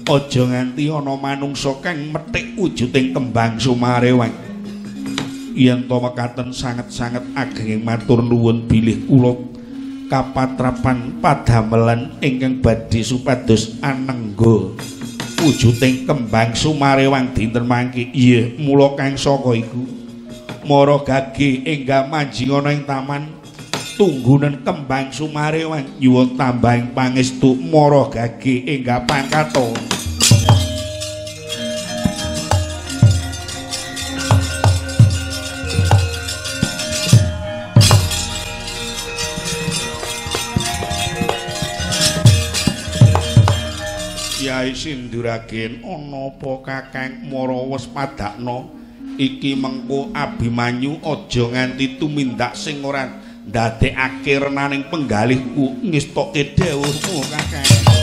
aja nganti ana manungsa kang methik wujuding kembang Sumarewang yen to mekaten sanget-sanget ageng matur nuwun bilih kula kapatrapan padamelan ingkang badhe supados anengga wujuding kembang sumarewang dinten mangke. Iya mula kang saka iku. Mara gage enggak manjing ana ing taman tunggunen kembang sumarewang nyuwun tambahing pangestu mara gage enggak pangkato Kyai Sinduragen ana apa Kakang Mara wis padakno? Iki mengko Abimanyu aja nganti tumindak sing ora ndadekake renaning penggalihku ngestoke dawuhmu Kakang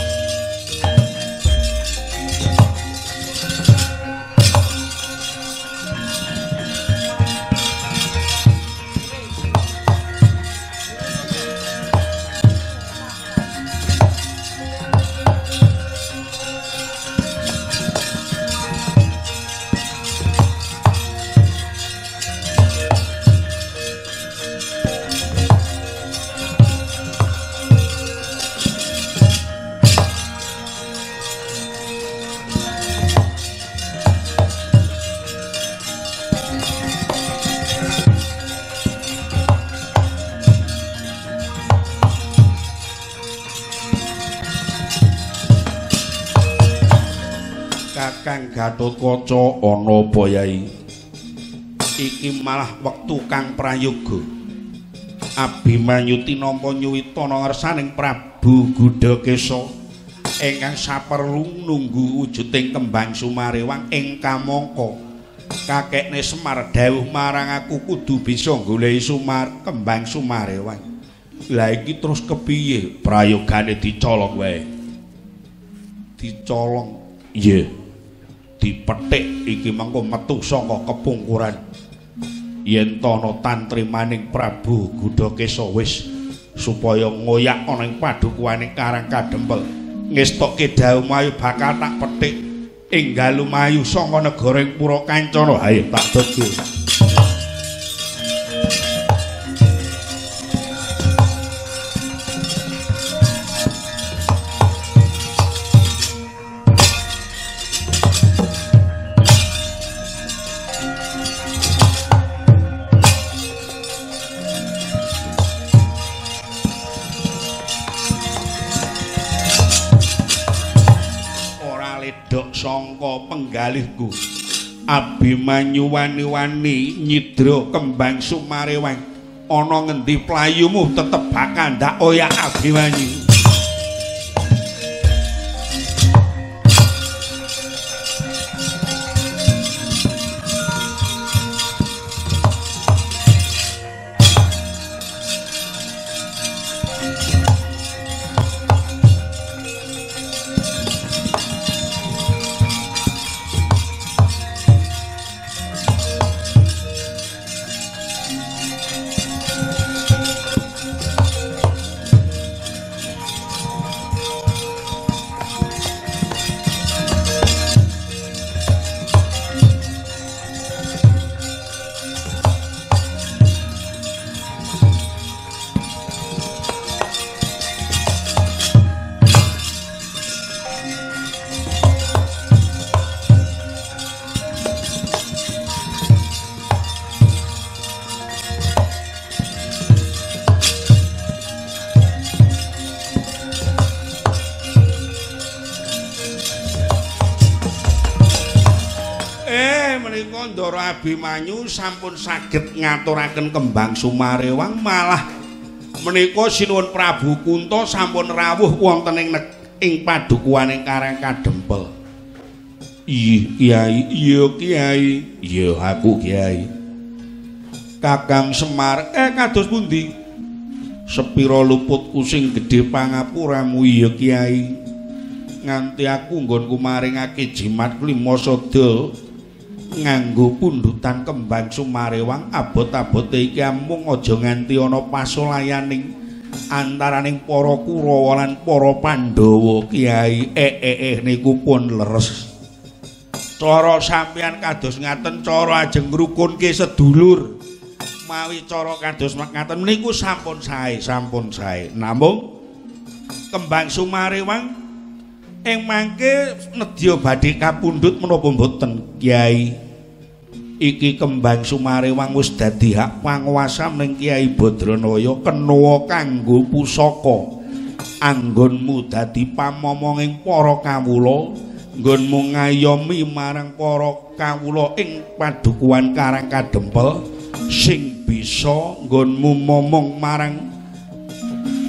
Kakang Gatotkaca ana apa yai? Iki malah wektu kang prayoga. Abimanyu tinampa nyuwitana ngersaning Prabu Gudakesa ingkang saperlu nunggu wujuding kembang Sumarewang ing kamangka. Kakekne Semar dawuh marang aku kudu bisa goleki Sumar kembang Sumarewang. Lah iki terus kepiye? Prayogane dicolong wae. Dicolong. Iya. Yeah. Dipethik iki mengko metu saka kepungkuran. Yen ana tantrimaning Prabu Gudakesa wis supaya ngoyak ana ing padukuwaning Karang Kadempel. Ngestokke dawuh bakal tak petik enggal lumayu saka negara ing Purakancana. Ayo tak dodo penggalihku Abimanyu wani-wani nyidra kembang sumarewang ana ngendi playumu tetep bakal ndak oyak Abimanyu sampun saged ngaturaken kembang Sumarewang malah menika sinuwun Prabu Kunto sampun rawuh wonten ing ing padukuwaning Karang Kadempel. Iya, Kiai, iya Kiai, iya aku Kiai. Kakang Semar, eh kados pundi? Sepiro luputku sing gedhe pangapuramu iya Kiai. Nganti aku nggonku maringake jimat lima sada nganggo pundutan kembang sumarewang abot-abote iki amung aja nganti ana pasolayaning antaraning para Kurawa lan para Pandhawa Kiai. Eh eh eh niku pun leres. Cara sampeyan kados ngaten cara ajeng ngrukunke sedulur. Mawi cara kados ngaten niku sampun sae sampun sae. Namung kembang sumarewang ing mangke nedya badhe kapundhut menapa mboten Kiai iki kembang sumarewang wis dadi hak panguwasa ning Kiai Badranaya kenawa kanggo pusaka. Anggonmu dadi pamomonging para kawula nggonmu ngayomi marang para kawula ing padukuhan Karang Kadempel sing bisa nggonmu momong marang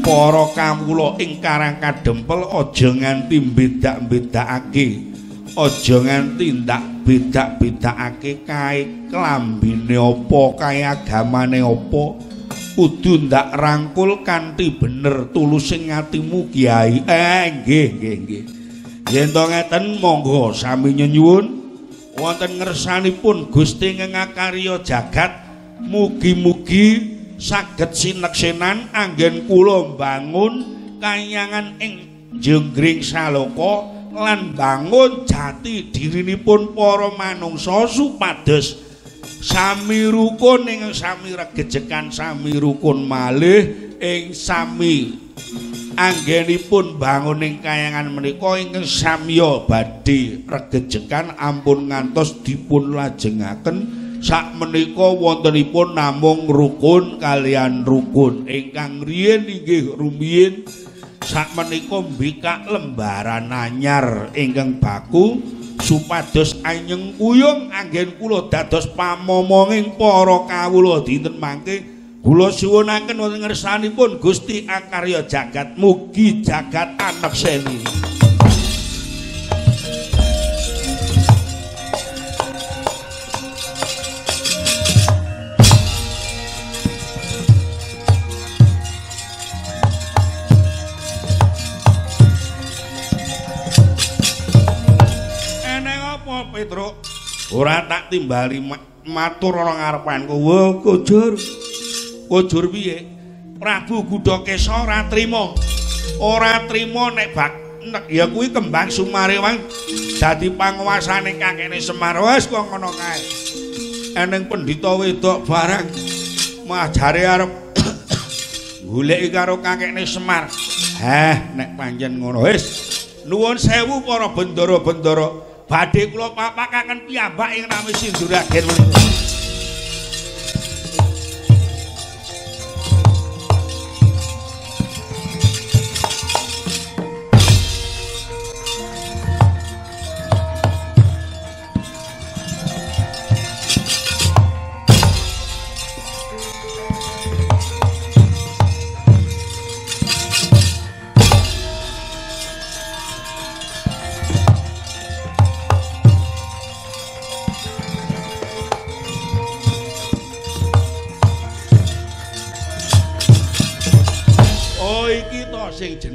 para kawula ing Karang Kadempel aja nganti bedak-bedakake aja nganti ndak bedak-bedakake kae klambine apa kae agamane apa. Kudu ndak rangkul kanthi bener tulus ing atimu Kiai eh nggih nggih nggih. Yen to ngeten monggo sami nyuwun. Wonten ngersanipun Gusti ngengakarya jagat mugi-mugi saged sineksenan anggen kula mbangun kayangan ing jenggring saloka lan bangun jati dirinipun para manungsa supados sami rukun ing sami regejekan sami rukun malih ing sami anggenipun bangun ing kayangan menika ingkang samya badhe regejekan ampun ngantos dipun lajengaken sak menika wontenipun namung rukun kalian rukun. Ingkang riyin inggih rumiyin sak menika mbikak lembaran anyar ingkang baku supados anyeng kuyung anggen kula dados pamomonging para kawula. Dinten mangke kula suwunaken wonten ngersanipun Gusti Akarya Jagat. Mugi jagat anak Ora tak timbali matur ana ngarepanku. Wo, Kujur. Kujur piye? Prabu Gudakesa ora trima. Ora trima nek bak nek ya kuwi kembang Sumarewang dadi panguwasane kakene Semar. Wes kok ngono kae. Eneng pendhita wedok barang mah jare arep *coughs* goleki karo kakene Semar. Heh, nek panjen ngono wis nuwun sewu para bendara-bendara. Badhe kula papakaken piyambak ing nami Sinduragen menika.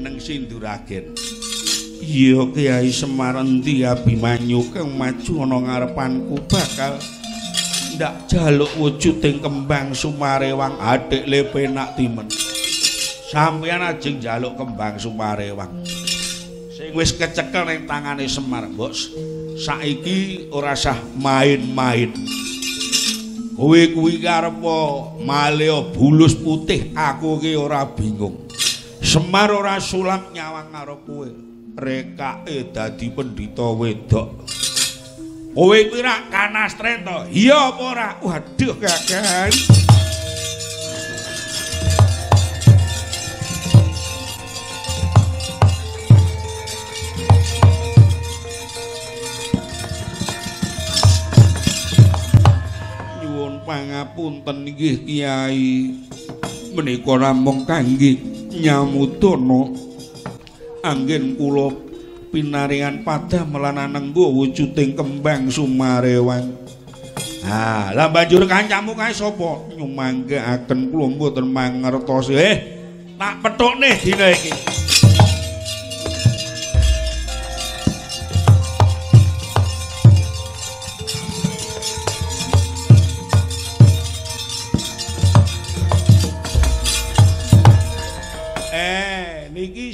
Jeneng Sinduragen. Iya Kiai Semar endi Abimanyu kang maju ana ngarepanku bakal ndak jaluk wujuding kembang Sumarewang adik le penak timen. Sampeyan ajeng jaluk kembang Sumarewang. Sing wis kecekel ning tangane Semar, Bos. Saiki ora sah main-main. Kowe kuwi karep maleo bulus putih, aku ki ora bingung. Semar ora sulap nyawang karo kowe. Rekake dadi pendhita wedok. Kowe kuwi ra kanastre to? Iya apa ora? Waduh, Kakang. pangapunten nggih Kiai. Menika namung kangge nyamutana anggen kula pinaringan padah melananenggo wujuding kembang sumarewang. Ah, lah banjur kancamu kae sapa? Nyumanggaaken kula mboten mangertos. Eh, tak petukne dina iki.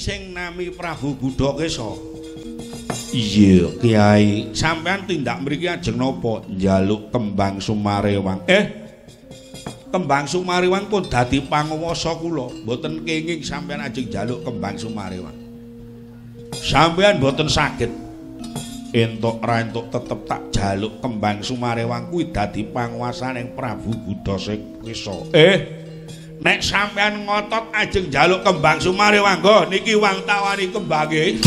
Sing nami Prabu Budha Kesa. Iya, Kiai. Sampean tindak mriki ajeng napa? Njaluk kembang Sumarewang. Eh. Kembang Sumarewang pun dadi panguwasa kula. Mboten kenging sampean ajeng njaluk kembang Sumarewang. Sampean mboten saged entuk ra entuk tetep tak jaluk kembang Sumarewang kuwi dadi panguwasaning Prabu Budha Kesa. Eh. Nek sampean ngotot ajeng njaluk kembang Sumarewang, nggo niki wang tawani kembange.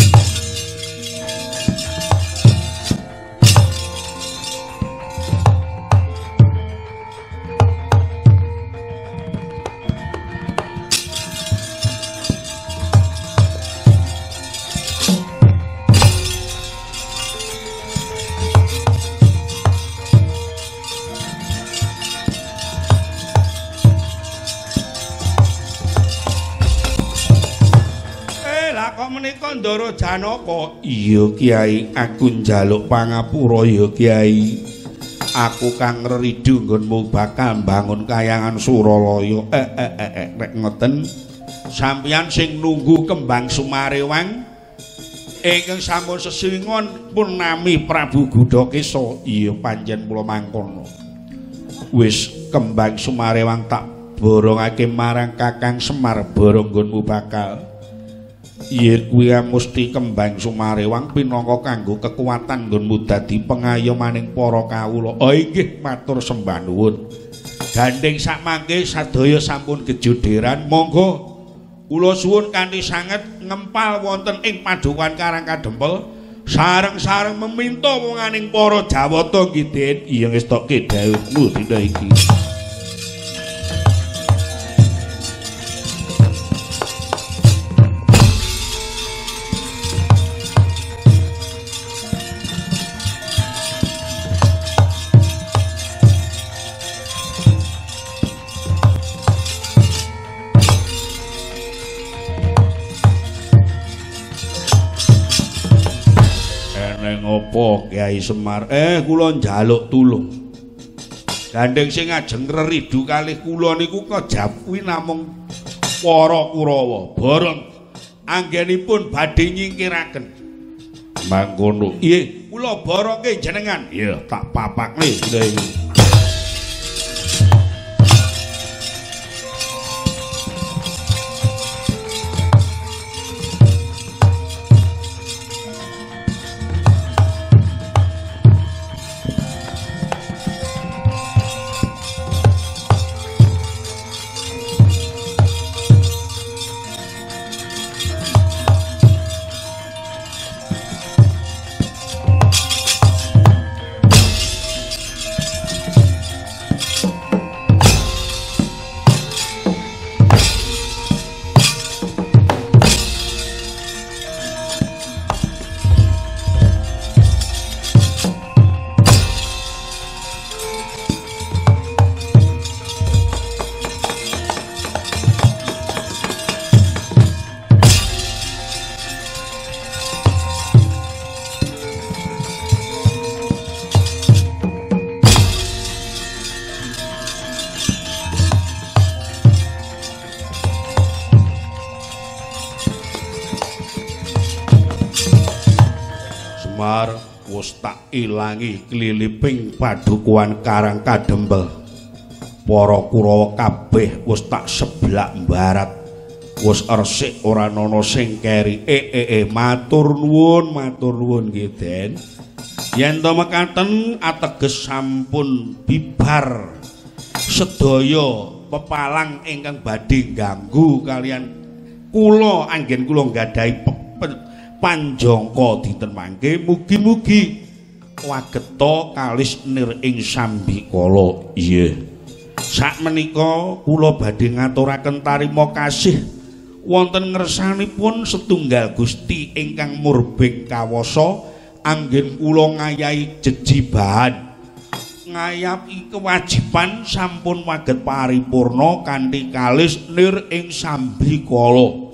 Ndara Janaka? Iya, Kiai, aku njaluk pangapura ya, Kiai. Aku kang ngridu nggonmu bakal bangun kayangan Suralaya. Eh, eh, eh, eh, nek ngoten sampeyan sing nunggu kembang Sumarewang ingkang sampun sesingon pun nami Prabu Gudakesa. Iya, panjen kula mangkono. Wis kembang Sumarewang tak borongake marang Kakang Semar borong nggonmu bakal. Yen kuwi mesti kembang Sumarewang pinangka kanggo kekuatan nggonmu dadi pengayomaning para kawula. Oh inggih matur sembah nuwun. Gandeng sak mangke sadaya sampun kejuderan, monggo kula suwun kanthi sanget ngempal wonten ing padukan Karang Kadempel sareng-sareng meminta wonganing para Jawata nggih Den. Iya ngestokke dawuhmu dina iki. Kyai Semar? Eh kula njaluk tulung. Gandeng sing ajeng reridu kalih kula niku kejapuwi namung para Kurawa. Bareng anggenipun badhe nyingkiraken. Mangkono. Iye, kula boronge jenengan. Iya, tak papakne iki. Ilangi kliliping padukuan Karang Kadempel. Para Kurawa kabeh wis tak seblak barat. Wis resik ora ana sing keri. Eh eh eh matur nuwun, matur nuwun nggih, Den. Yen to mekaten ateges sampun bibar sedaya pepalang ingkang badhe ganggu kalian kula anggen kula nggadahi panjangka dinten mangke mugi-mugi wageta kalis nir ing sambikala iya Sakmenika kula badhe ngaturaken tarima kasih wonten ngersanipun setunggal Gusti ingkang murbeng kawasa anggen kula ngayahi jejibahan. Ngayapi kewajiban sampun waget paripurna kanthi kalis nir ing sambikala.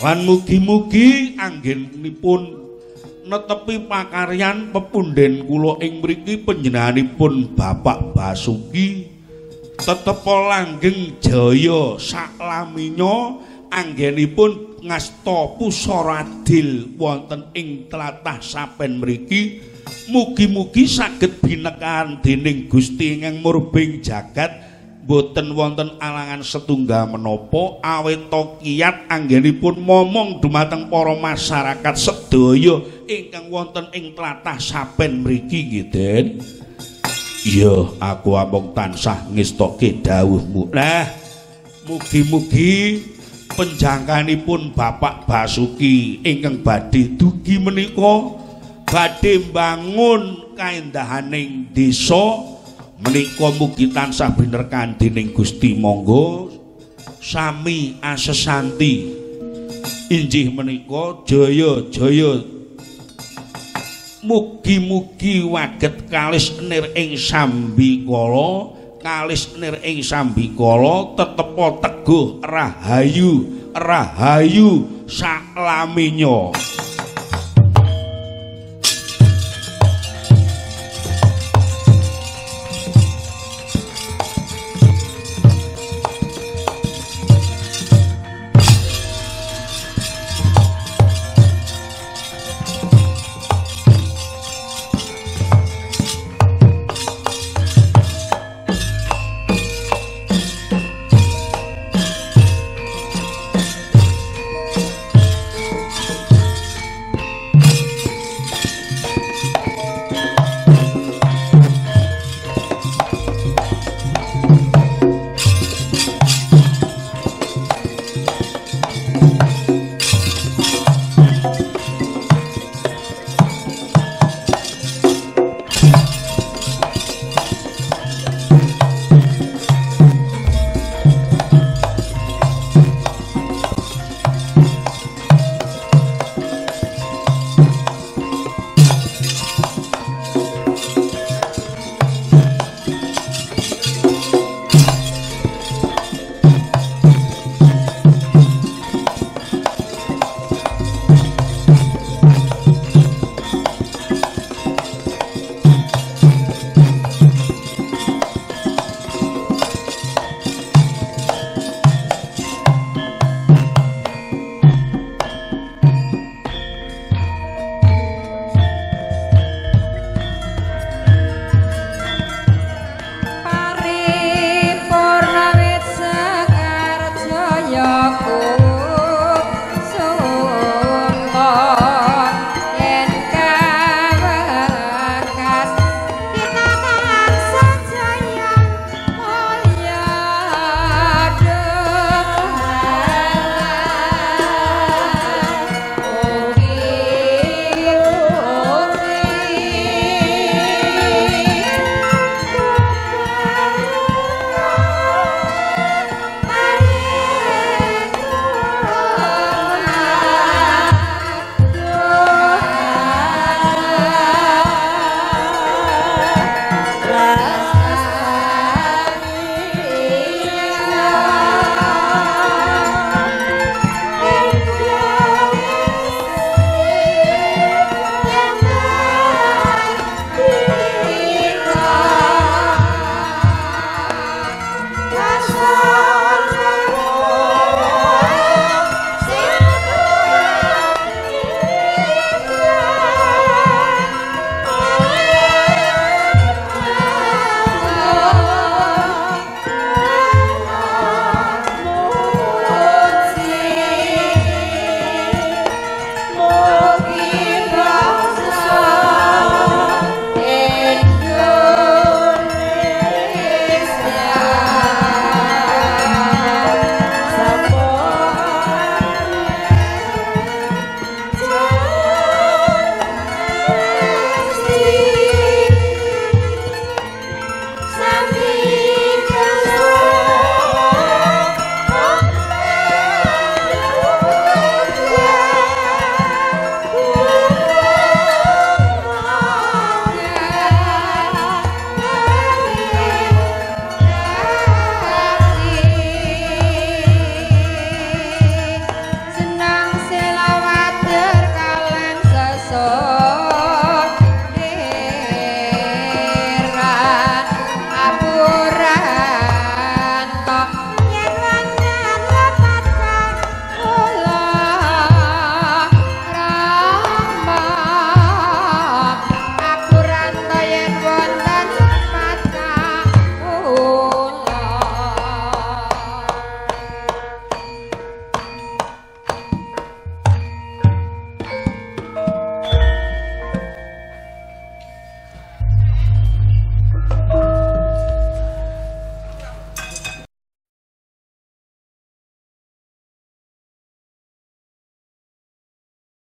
Lan mugi-mugi anggenipun netepi pakaryan pepunden kula ing mriki panjenenganipun Bapak Basuki tetep langgeng jaya saklaminya anggenipun ngasta pusaradil wonten ing tlatah sapen mriki. Mugi-mugi saged binekaan dening Gusti ingkang murbing jagat boten wonten alangan setunggal menapa awet to kiyat anggenipun momong dumateng para masyarakat sedaya ingkang wonten ing tlatah saben mriki nggih Iya, aku amung tansah ngestoke dawuhmu. Nah, mugi-mugi penjangkanipun Bapak Basuki ingkang badhe dugi menika badhe mbangun kaendahaning desa menika mugi tansah bener kandening Gusti monggo sami asesanti. Injih menika jaya-jaya mugi-mugi waget kalis nir ing sambikala kalis nir ing sambikala tetepa teguh rahayu rahayu saklaminya